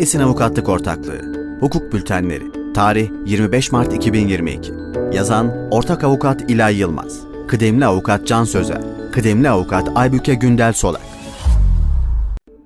Esin Avukatlık Ortaklığı Hukuk Bültenleri Tarih 25 Mart 2022 Yazan Ortak Avukat İlay Yılmaz Kıdemli Avukat Can Sözer Kıdemli Avukat Aybüke Gündel Solak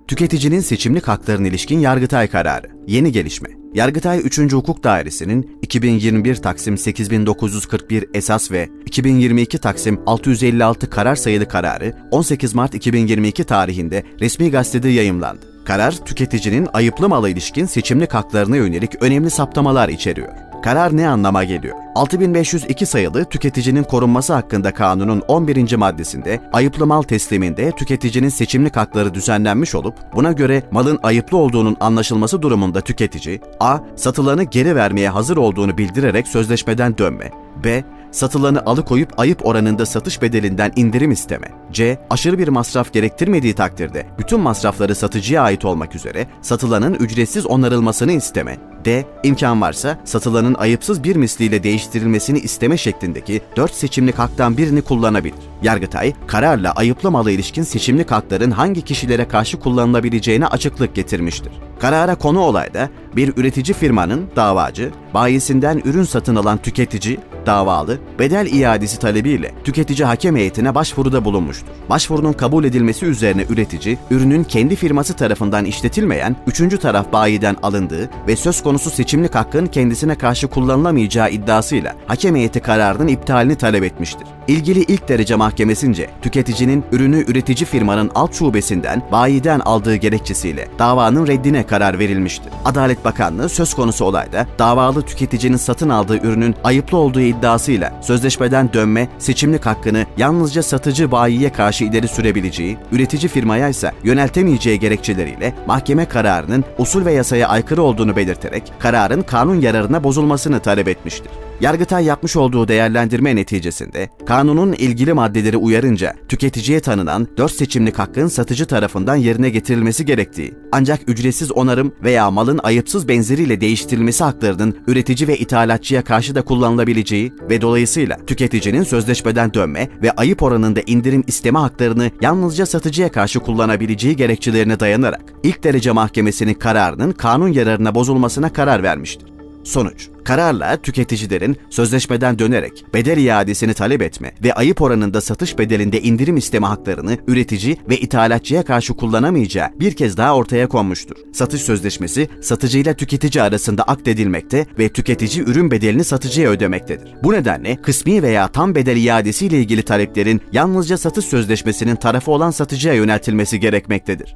Tüketicinin seçimlik haklarına ilişkin Yargıtay kararı. Yeni gelişme. Yargıtay 3. Hukuk Dairesi'nin 2021 Taksim 8941 esas ve 2022 Taksim 656 karar sayılı kararı 18 Mart 2022 tarihinde resmi gazetede yayımlandı. Karar, tüketicinin ayıplı mala ilişkin seçimlik haklarına yönelik önemli saptamalar içeriyor. Karar ne anlama geliyor? 6502 sayılı tüketicinin korunması hakkında kanunun 11. maddesinde ayıplı mal tesliminde tüketicinin seçimlik hakları düzenlenmiş olup buna göre malın ayıplı olduğunun anlaşılması durumunda tüketici a. satılanı geri vermeye hazır olduğunu bildirerek sözleşmeden dönme, b satılanı alıkoyup ayıp oranında satış bedelinden indirim isteme. C. Aşırı bir masraf gerektirmediği takdirde bütün masrafları satıcıya ait olmak üzere satılanın ücretsiz onarılmasını isteme. D. imkan varsa satılanın ayıpsız bir misliyle değiştirilmesini isteme şeklindeki dört seçimlik haktan birini kullanabilir. Yargıtay, kararla ayıplı mala ilişkin seçimlik hakların hangi kişilere karşı kullanılabileceğine açıklık getirmiştir. Karara konu olayda bir üretici firmanın davacı, bayisinden ürün satın alan tüketici, davalı, bedel iadesi talebiyle tüketici hakem heyetine başvuruda bulunmuştur. Başvurunun kabul edilmesi üzerine üretici, ürünün kendi firması tarafından işletilmeyen üçüncü taraf bayiden alındığı ve söz konusu seçimlik hakkın kendisine karşı kullanılamayacağı iddiasıyla hakem heyeti kararının iptalini talep etmiştir. İlgili ilk derece mahkemesince tüketicinin ürünü üretici firmanın alt şubesinden bayiden aldığı gerekçesiyle davanın reddine karar verilmiştir. Adalet Bakanlığı söz konusu olayda davalı tüketicinin satın aldığı ürünün ayıplı olduğu iddiasıyla sözleşmeden dönme, seçimlik hakkını yalnızca satıcı bayiye karşı ileri sürebileceği, üretici firmaya ise yöneltemeyeceği gerekçeleriyle mahkeme kararının usul ve yasaya aykırı olduğunu belirterek kararın kanun yararına bozulmasını talep etmiştir. Yargıtay yapmış olduğu değerlendirme neticesinde kanunun ilgili maddeleri uyarınca tüketiciye tanınan 4 seçimlik hakkın satıcı tarafından yerine getirilmesi gerektiği ancak ücretsiz onarım veya malın ayıpsız benzeriyle değiştirilmesi haklarının üretici ve ithalatçıya karşı da kullanılabileceği ve dolayısıyla tüketicinin sözleşmeden dönme ve ayıp oranında indirim isteme haklarını yalnızca satıcıya karşı kullanabileceği gerekçelerine dayanarak ilk derece mahkemesinin kararının kanun yararına bozulmasına karar vermiştir. Sonuç Kararla tüketicilerin sözleşmeden dönerek bedel iadesini talep etme ve ayıp oranında satış bedelinde indirim isteme haklarını üretici ve ithalatçıya karşı kullanamayacağı bir kez daha ortaya konmuştur. Satış sözleşmesi satıcıyla tüketici arasında akdedilmekte ve tüketici ürün bedelini satıcıya ödemektedir. Bu nedenle kısmi veya tam bedel iadesiyle ilgili taleplerin yalnızca satış sözleşmesinin tarafı olan satıcıya yöneltilmesi gerekmektedir.